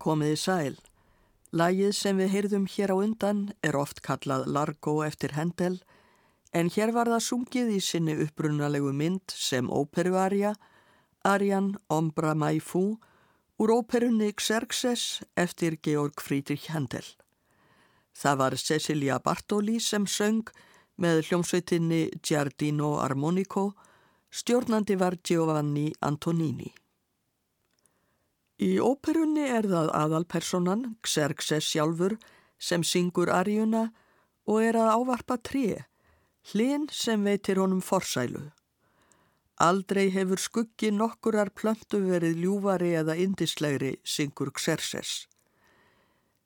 Komiði sæl. Lægið sem við heyrðum hér á undan er oft kallað Largo eftir Hendel en hér var það sungið í sinni upprunalegu mynd sem óperuarja Arjan Ombra Maifu úr óperunni Xerxes eftir Georg Friedrich Hendel. Það var Cecilia Bartoli sem söng með hljómsveitinni Giardino Armonico, stjórnandi var Giovanni Antonini. Í óperunni er það aðalpersonan, Xerxes sjálfur, sem syngur arjuna og er að ávarpa tré, hlinn sem veitir honum forsælu. Aldrei hefur skuggi nokkurar plöntu verið ljúvari eða indislegri, syngur Xerxes.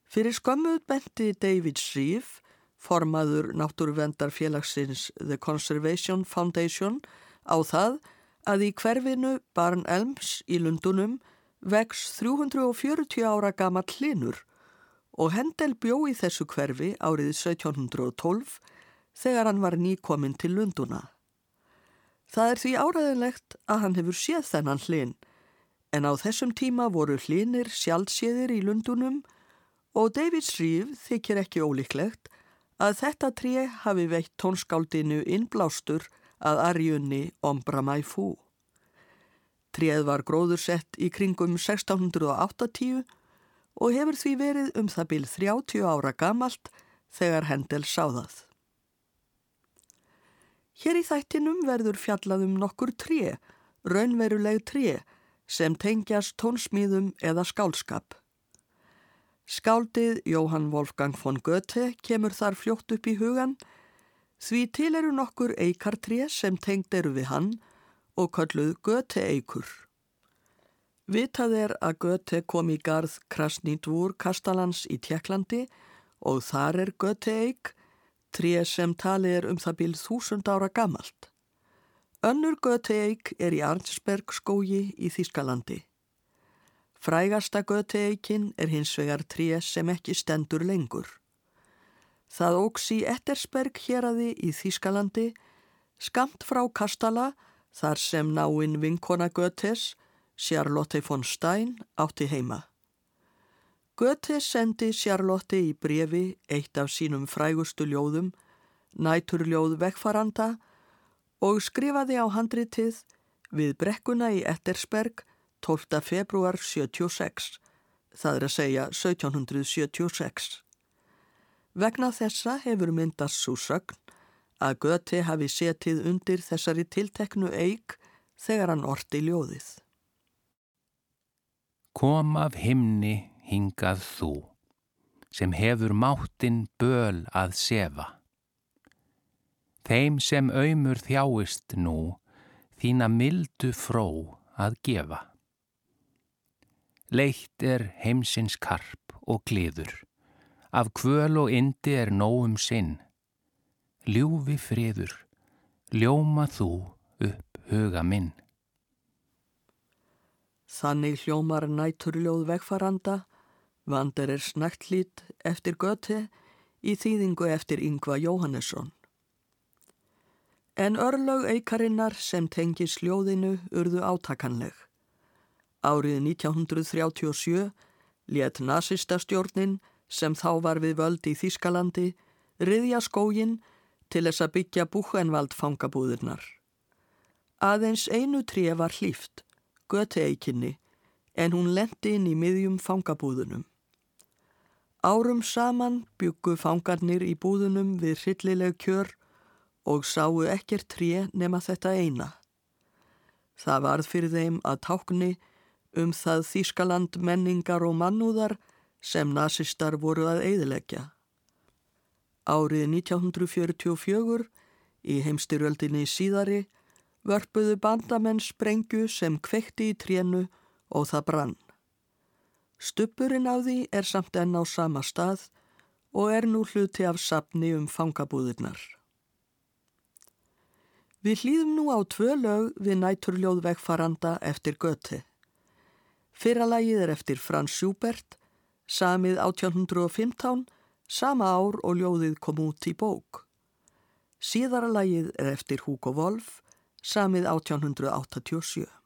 Fyrir skömmuð benti David Shreve, formaður náttúruvendarfélagsins The Conservation Foundation, á það að í hverfinu Barn Elms í Lundunum vex 340 ára gammal hlinur og Hendel bjó í þessu hverfi árið 1712 þegar hann var nýkominn til Lunduna. Það er því áræðilegt að hann hefur séð þennan hlinn en á þessum tíma voru hlinir sjálfséðir í Lundunum og David Shreve þykir ekki ólíklegt að þetta tré hafi veitt tónskáldinu innblástur að arjunni Ombra Maifu. Tréð var gróðursett í kringum 1680 og hefur því verið um það bíl 30 ára gamalt þegar Hendel sáðað. Hér í þættinum verður fjallaðum nokkur tré, raunveruleg tré, sem tengjast tónsmíðum eða skálskap. Skáldið Jóhann Wolfgang von Goethe kemur þar fljótt upp í hugan, því til eru nokkur eikartré sem tengd eru við hann og kalluð Göte-eikur. Vitað er að Göte kom í garð Krasnýdvúr Kastalans í Tjekklandi og þar er Göte-eik, tré sem tali er um það bíl þúsund ára gamalt. Önnur Göte-eik er í Arnsberg skógi í Þískalandi. Frægasta Göte-eikin er hins vegar tré sem ekki stendur lengur. Það óks í Ettersberg hér aði í Þískalandi, skamt frá Kastala, þar sem náinn vinkona Götes, Charlotte von Stein, átti heima. Göte sendi Charlotte í brefi eitt af sínum frægustu ljóðum, næturljóð vegfaranda og skrifaði á handritið við brekkuna í Ettersberg 12. februar 76, það er að segja 1776. Vegna þessa hefur myndast svo sögn að Göti hafi setið undir þessari tilteknu eig þegar hann orti ljóðið. Kom af himni hingað þú, sem hefur máttinn böl að sefa. Þeim sem auðmur þjáist nú, þína mildu fró að gefa. Leitt er heimsins karp og kliður, af kvöl og indi er nóum sinn, ljúfi friður, ljóma þú upp huga minn. Þannig hljómar næturljóð vegfaranda, vandar er snægt lít eftir göti í þýðingu eftir Yngva Jóhannesson. En örlög eikarinnar sem tengis ljóðinu urðu átakanleg. Árið 1937 let nazistastjórnin sem þá var við völd í Þískalandi riðja skógin til þess að byggja búhenvald fangabúðurnar. Aðeins einu tré var hlýft, göteeikinni, en hún lendi inn í miðjum fangabúðunum. Árum saman byggu fangarnir í búðunum við hryllileg kjör og sáu ekkert tré nema þetta eina. Það varð fyrir þeim að tákni um það Þískaland menningar og mannúðar sem nazistar voru að eiðleggja. Árið 1944 í heimstyrjöldinni síðari vörpuðu bandamenn sprengju sem kvekti í trénu og það brann. Stupurinn á því er samt enn á sama stað og er nú hluti af sapni um fangabúðirnar. Við hlýðum nú á tvö lög við næturljóð vegfaranda eftir Göti. Fyrralagið er eftir Frans Schubert, samið 1815 sama ár og ljóðið kom út í bók. Síðara lagið er eftir Hugo Wolf, samið 1887.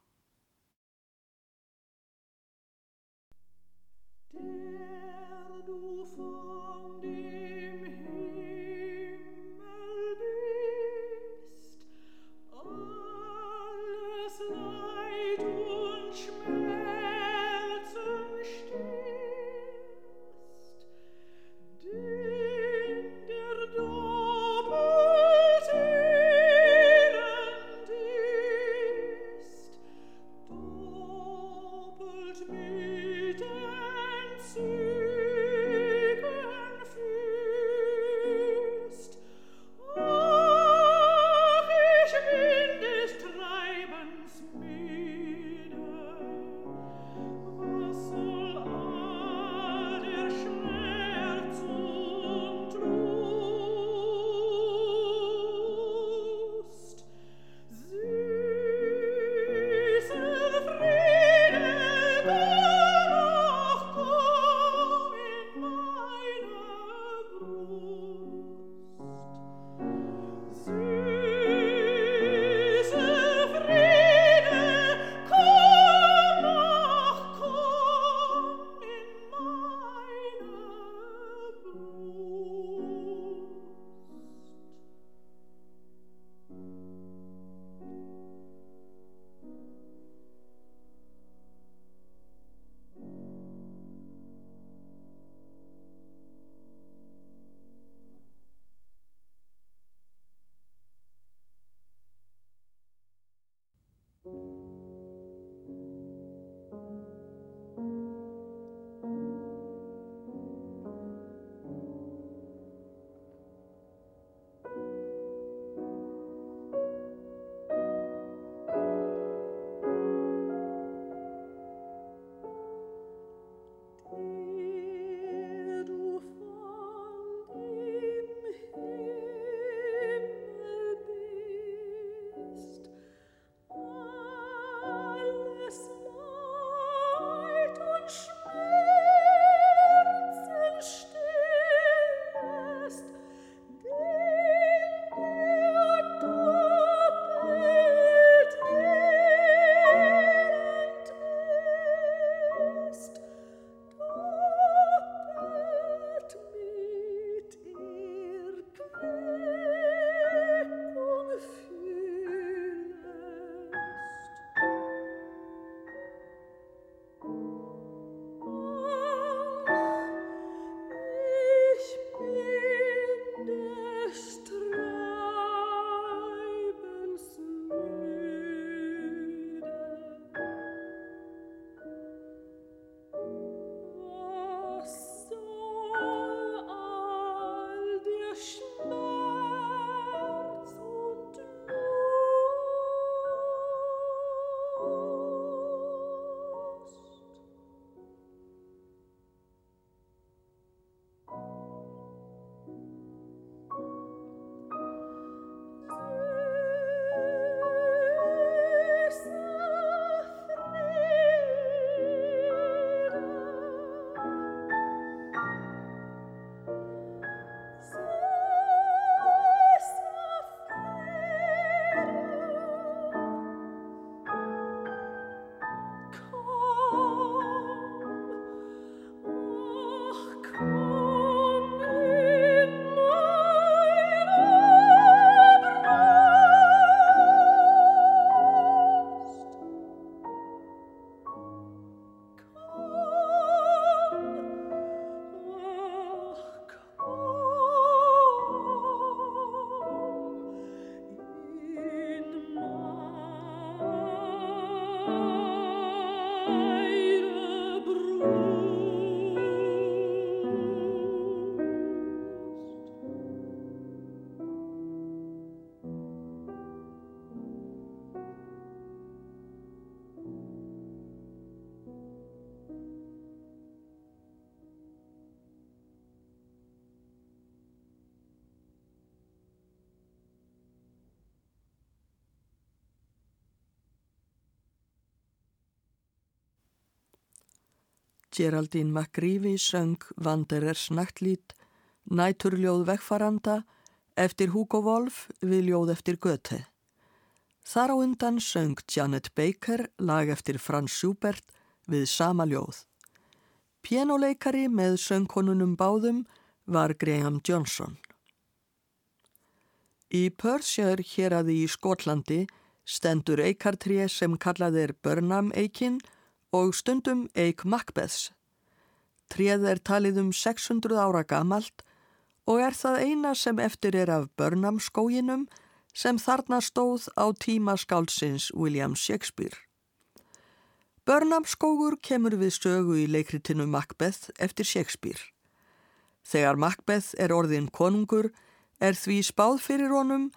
Geraldine McGreevy söng Wanderers Nachtlít, Næturljóð vegfaranda eftir Hugo Wolf við ljóð eftir Goethe. Þar á undan söng Janet Baker lag eftir Franz Schubert við sama ljóð. Pianoleikari með söngkonunum báðum var Graham Johnson. Í Perthshire hér aði í Skotlandi stendur eikartrið sem kallað er Burnham Eikin og stundum Eik Macbeths. Tríð er talið um 600 ára gamalt og er það eina sem eftir er af Burnham skóginum sem þarna stóð á tíma skálsins William Shakespeare. Burnham skógur kemur við sögu í leikritinu Macbeth eftir Shakespeare. Þegar Macbeth er orðin konungur er því spáð fyrir honum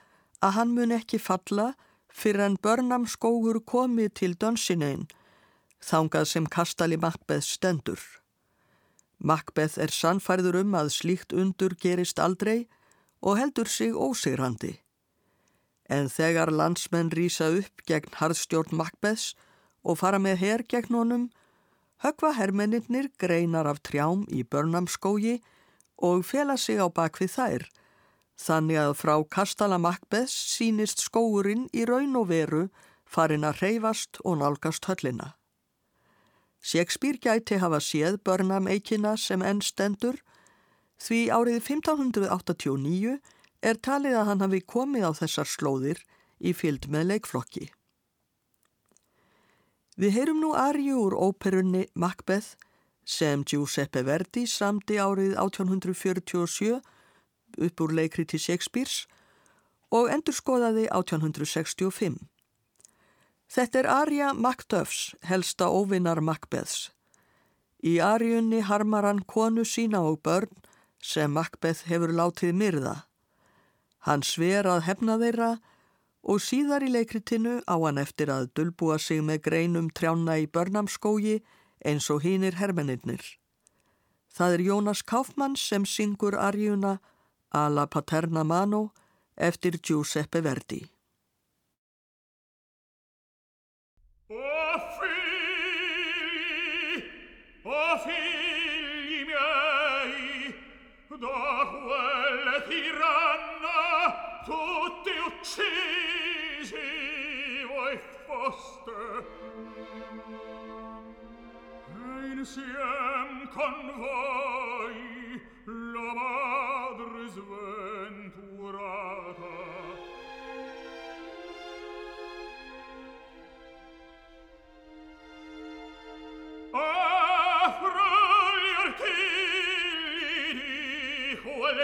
að hann mun ekki falla fyrir en Burnham skógur komi til Dunsinane þangað sem kastali Macbeth stendur. Macbeth er sannfærður um að slíkt undur gerist aldrei og heldur sig ósigrandi. En þegar landsmenn rýsa upp gegn harðstjórn Macbeths og fara með herr gegn honum, högva herrmennir greinar af trjám í börnamskógi og fela sig á bakvið þær, þannig að frá kastala Macbeths sínist skóurinn í raun og veru farin að reyfast og nálgast höllina. Shakespeare gæti hafa séð Burnham eikina sem enn stendur því árið 1589 er talið að hann hafi komið á þessar slóðir í fylg með leikflokki. Við heyrum nú arju úr óperunni Macbeth sem Giuseppe Verdi samdi árið 1847 upp úr leikri til Shakespeares og endur skoðaði 1865. Þetta er Arja Macduffs, helsta óvinnar Macbeths. Í Arjunni harmar hann konu sína og börn sem Macbeth hefur látið myrða. Hann sver að hefna þeirra og síðar í leikritinu á hann eftir að dulbúa sig með greinum trjána í börnamskógi eins og hínir hermeninnir. Það er Jónas Kaufmann sem syngur Arjuna Alla Paterna Mano eftir Giuseppe Verdi. tutti uccisi voi foste. E insiem con voi la madre sventurata. Ah, fra gli di quel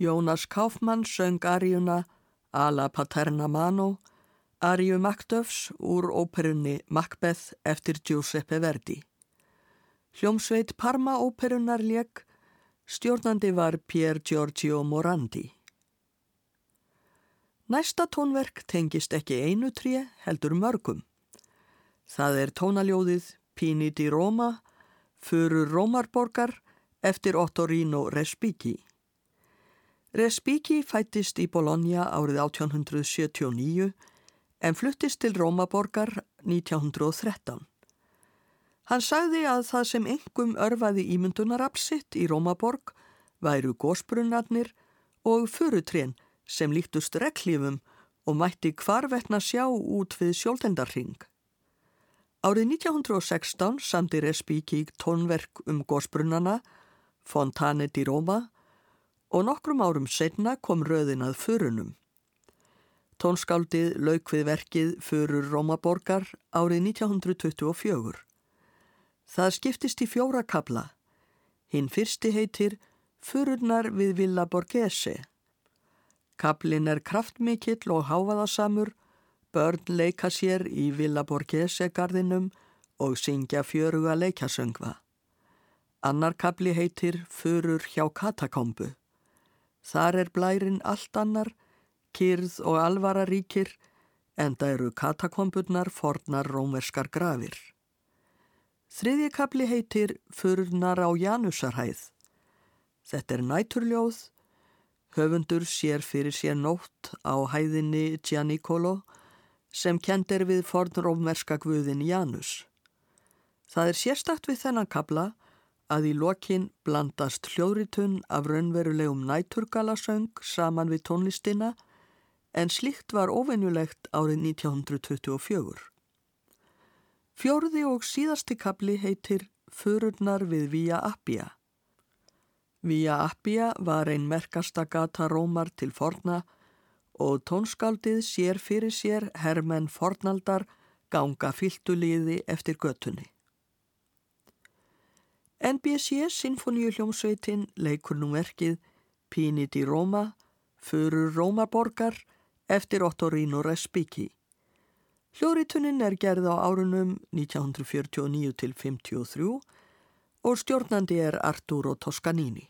Jónas Kaufmann söng aríuna Ala Paterna Mano, aríu Macduffs úr óperunni Macbeth eftir Giuseppe Verdi. Hljómsveit Parma óperunar leik, stjórnandi var Pier Giorgio Morandi. Næsta tónverk tengist ekki einu tré heldur mörgum. Það er tónaljóðið Pini di Roma, Furu Rómarborgar eftir Ottorino Respighi. Respighi fættist í Bologna árið 1879 en fluttist til Rómaborgar 1913. Hann sagði að það sem engum örfaði ímyndunarapsitt í Rómaborg væru gósbrunnarnir og furutrén sem líktust reglífum og mætti hvarvetna sjá út við sjóltendarring. Árið 1916 samti Respighi tónverk um gósbrunnana, Fontane di Roma, og nokkrum árum setna kom röðin að förunum. Tónskáldið lauk við verkið Förur Rómaborgar árið 1924. Það skiptist í fjóra kabla. Hinn fyrsti heitir Förurnar við Villa Borghese. Kablin er kraftmikill og háfaðasamur, börn leika sér í Villa Borghese gardinum og syngja fjöruga leikasöngva. Annar kabli heitir Förur hjá katakombu. Þar er blærin allt annar, kyrð og alvara ríkir, enda eru katakomburnar fornar rómerskar grafir. Þriðji kapli heitir Furnar á Janusarhæð. Þetta er næturljóð, höfundur sér fyrir sér nótt á hæðinni Gianicolo sem kend er við fornrómerska guðin Janus. Það er sérstakt við þennan kapla að í lokin blandast hljóðritun af raunverulegum næturgalasöng saman við tónlistina en slikt var ofennulegt árið 1924. Fjórði og síðasti kapli heitir Förurnar við Vía Appia. Vía Appia var ein merkasta gata rómar til forna og tónskaldið sér fyrir sér hermenn fornaldar ganga fyltuliði eftir götunni. NBC Sinfoníu hljómsveitin leikur nú verkið Pini di Roma, Förur Rómaborgar eftir Ottorino Respighi. Hljóritunnin er gerð á árunum 1949 til 53 og stjórnandi er Arturo Toscanini.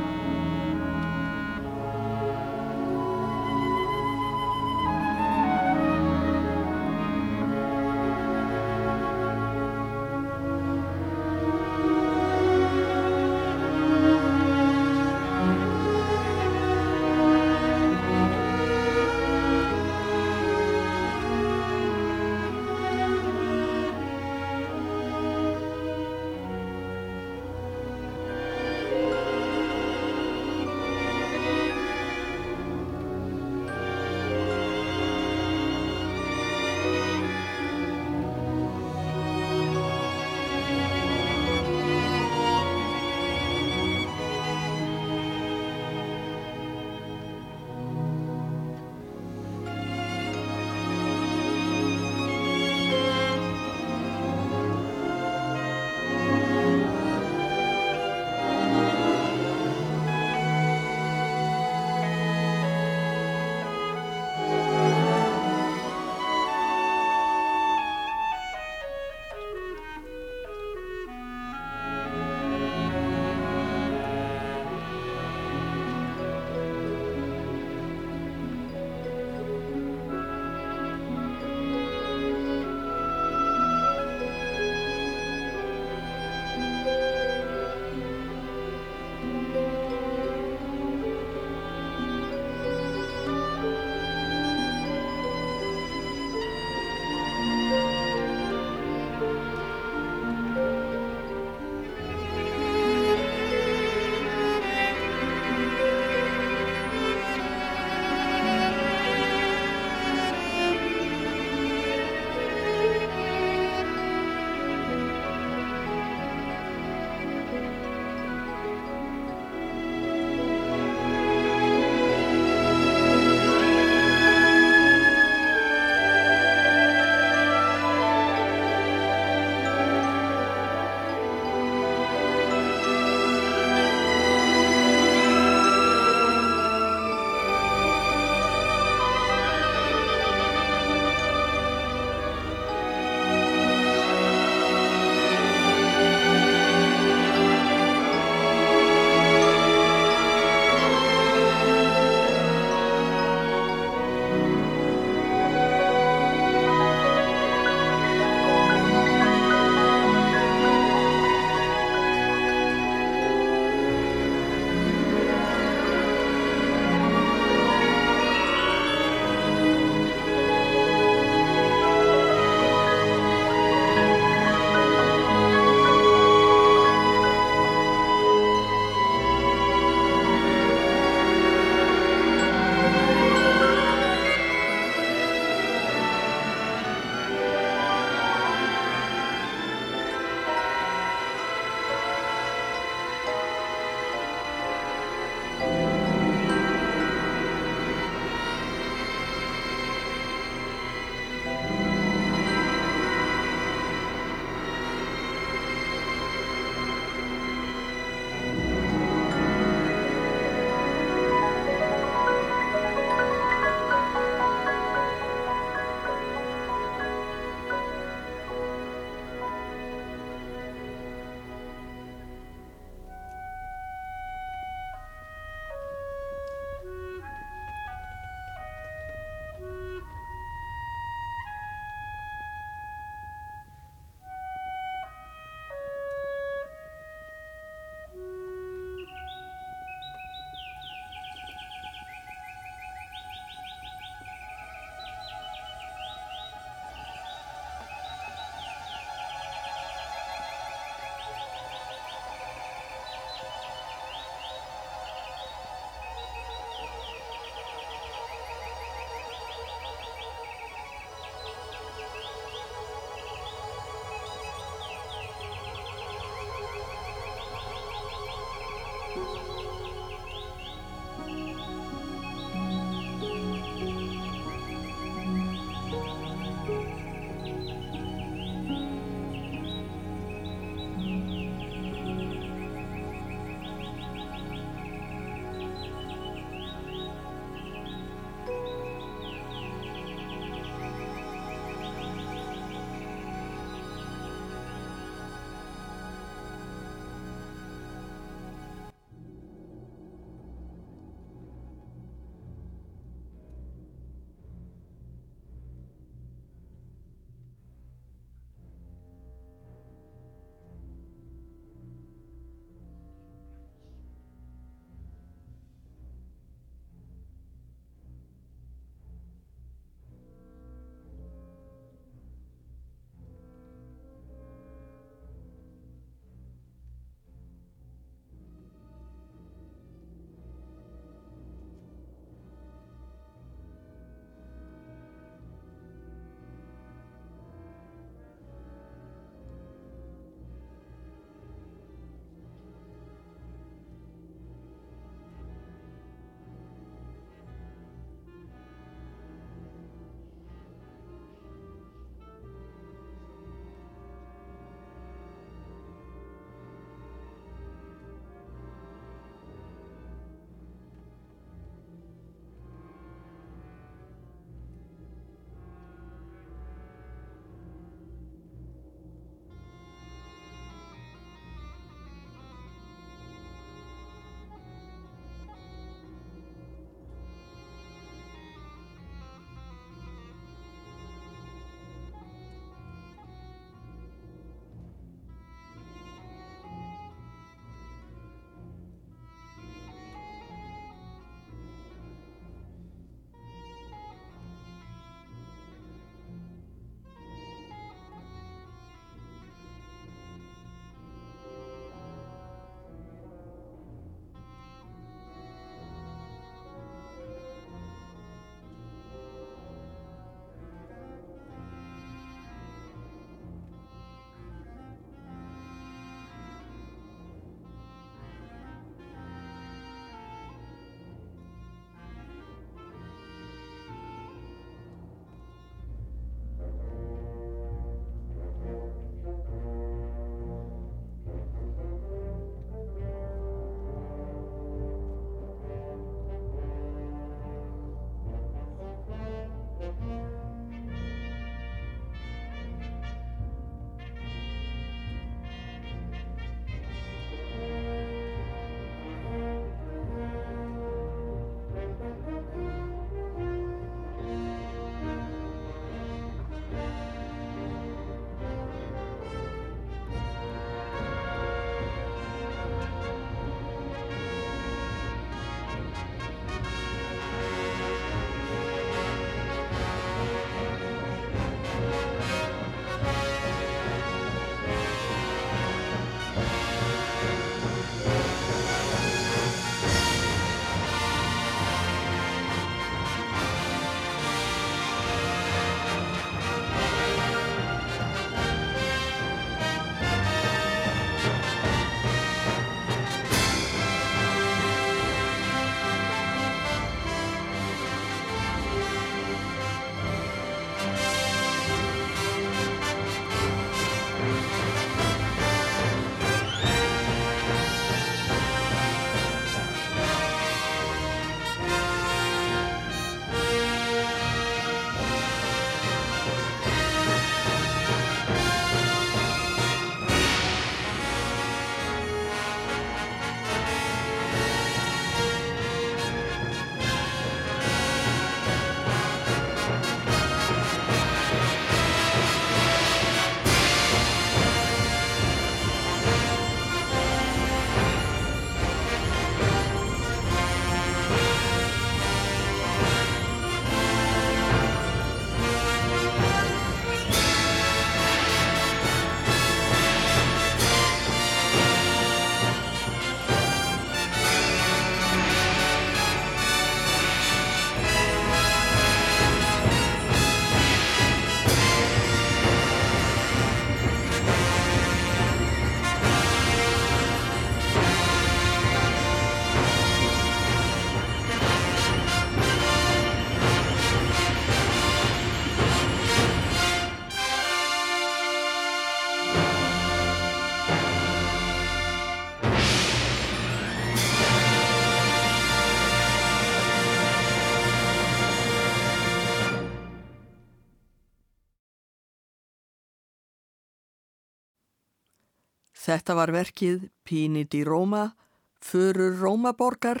Þetta var verkið Pínit í Róma, Förur Rómaborgar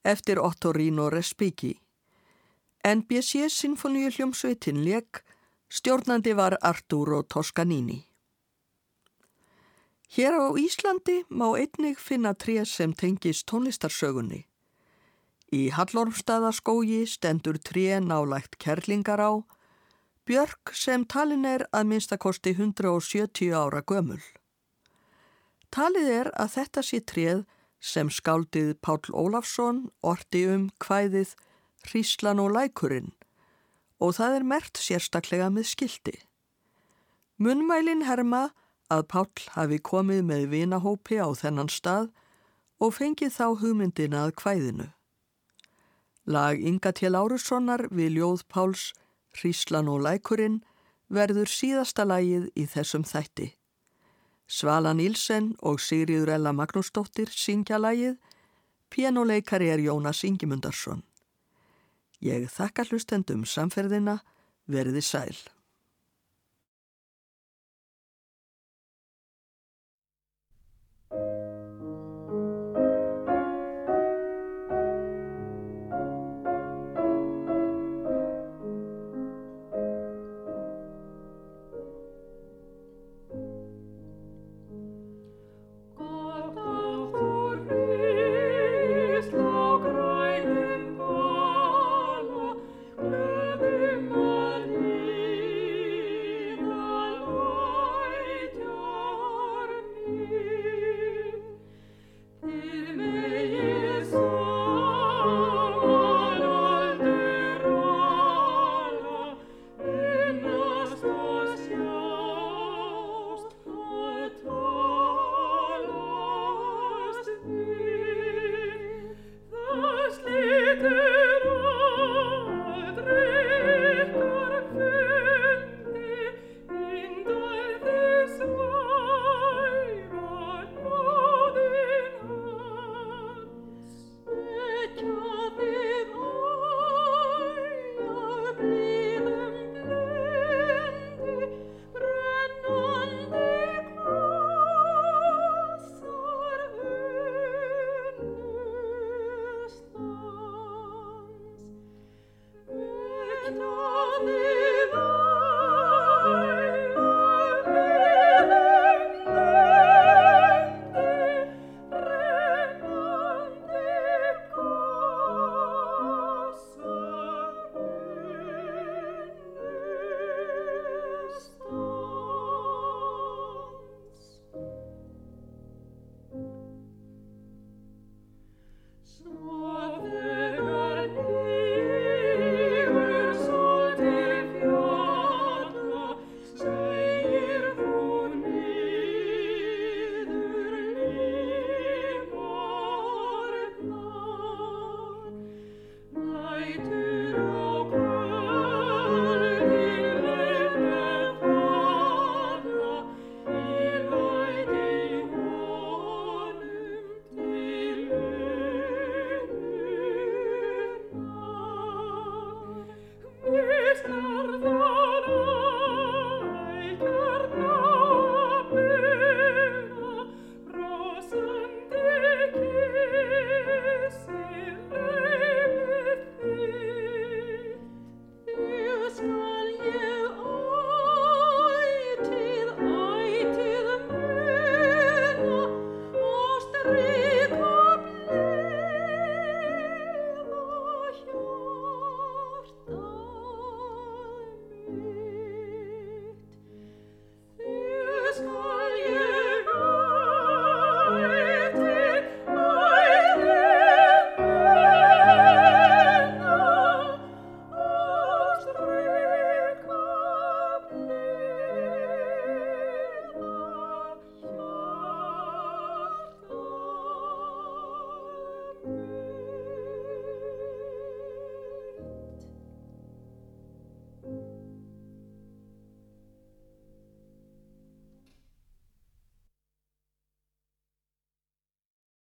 eftir Ottorino Respighi. NBC Sinfoníu hljómsveitin leik, stjórnandi var Arturo Toscanini. Hér á Íslandi má einnig finna trés sem tengist tónlistarsögunni. Í Hallormstaðaskógi stendur tré nálægt kerlingar á, björk sem talin er að minnstakosti 170 ára gömul. Talið er að þetta sé tréð sem skáldið Pál Ólafsson orti um hvæðið Hríslan og lækurinn og það er mert sérstaklega með skildi. Munmælin herma að Pál hafi komið með vinahópi á þennan stað og fengið þá hugmyndina að hvæðinu. Lag Inga til Árussonar við Ljóð Páls Hríslan og lækurinn verður síðasta lagið í þessum þætti. Svala Nílsen og Sigriður Ella Magnúsdóttir syngja lagið, pianoleikari er Jónas Ingimundarsson. Ég þakka hlustendum samferðina, verði sæl.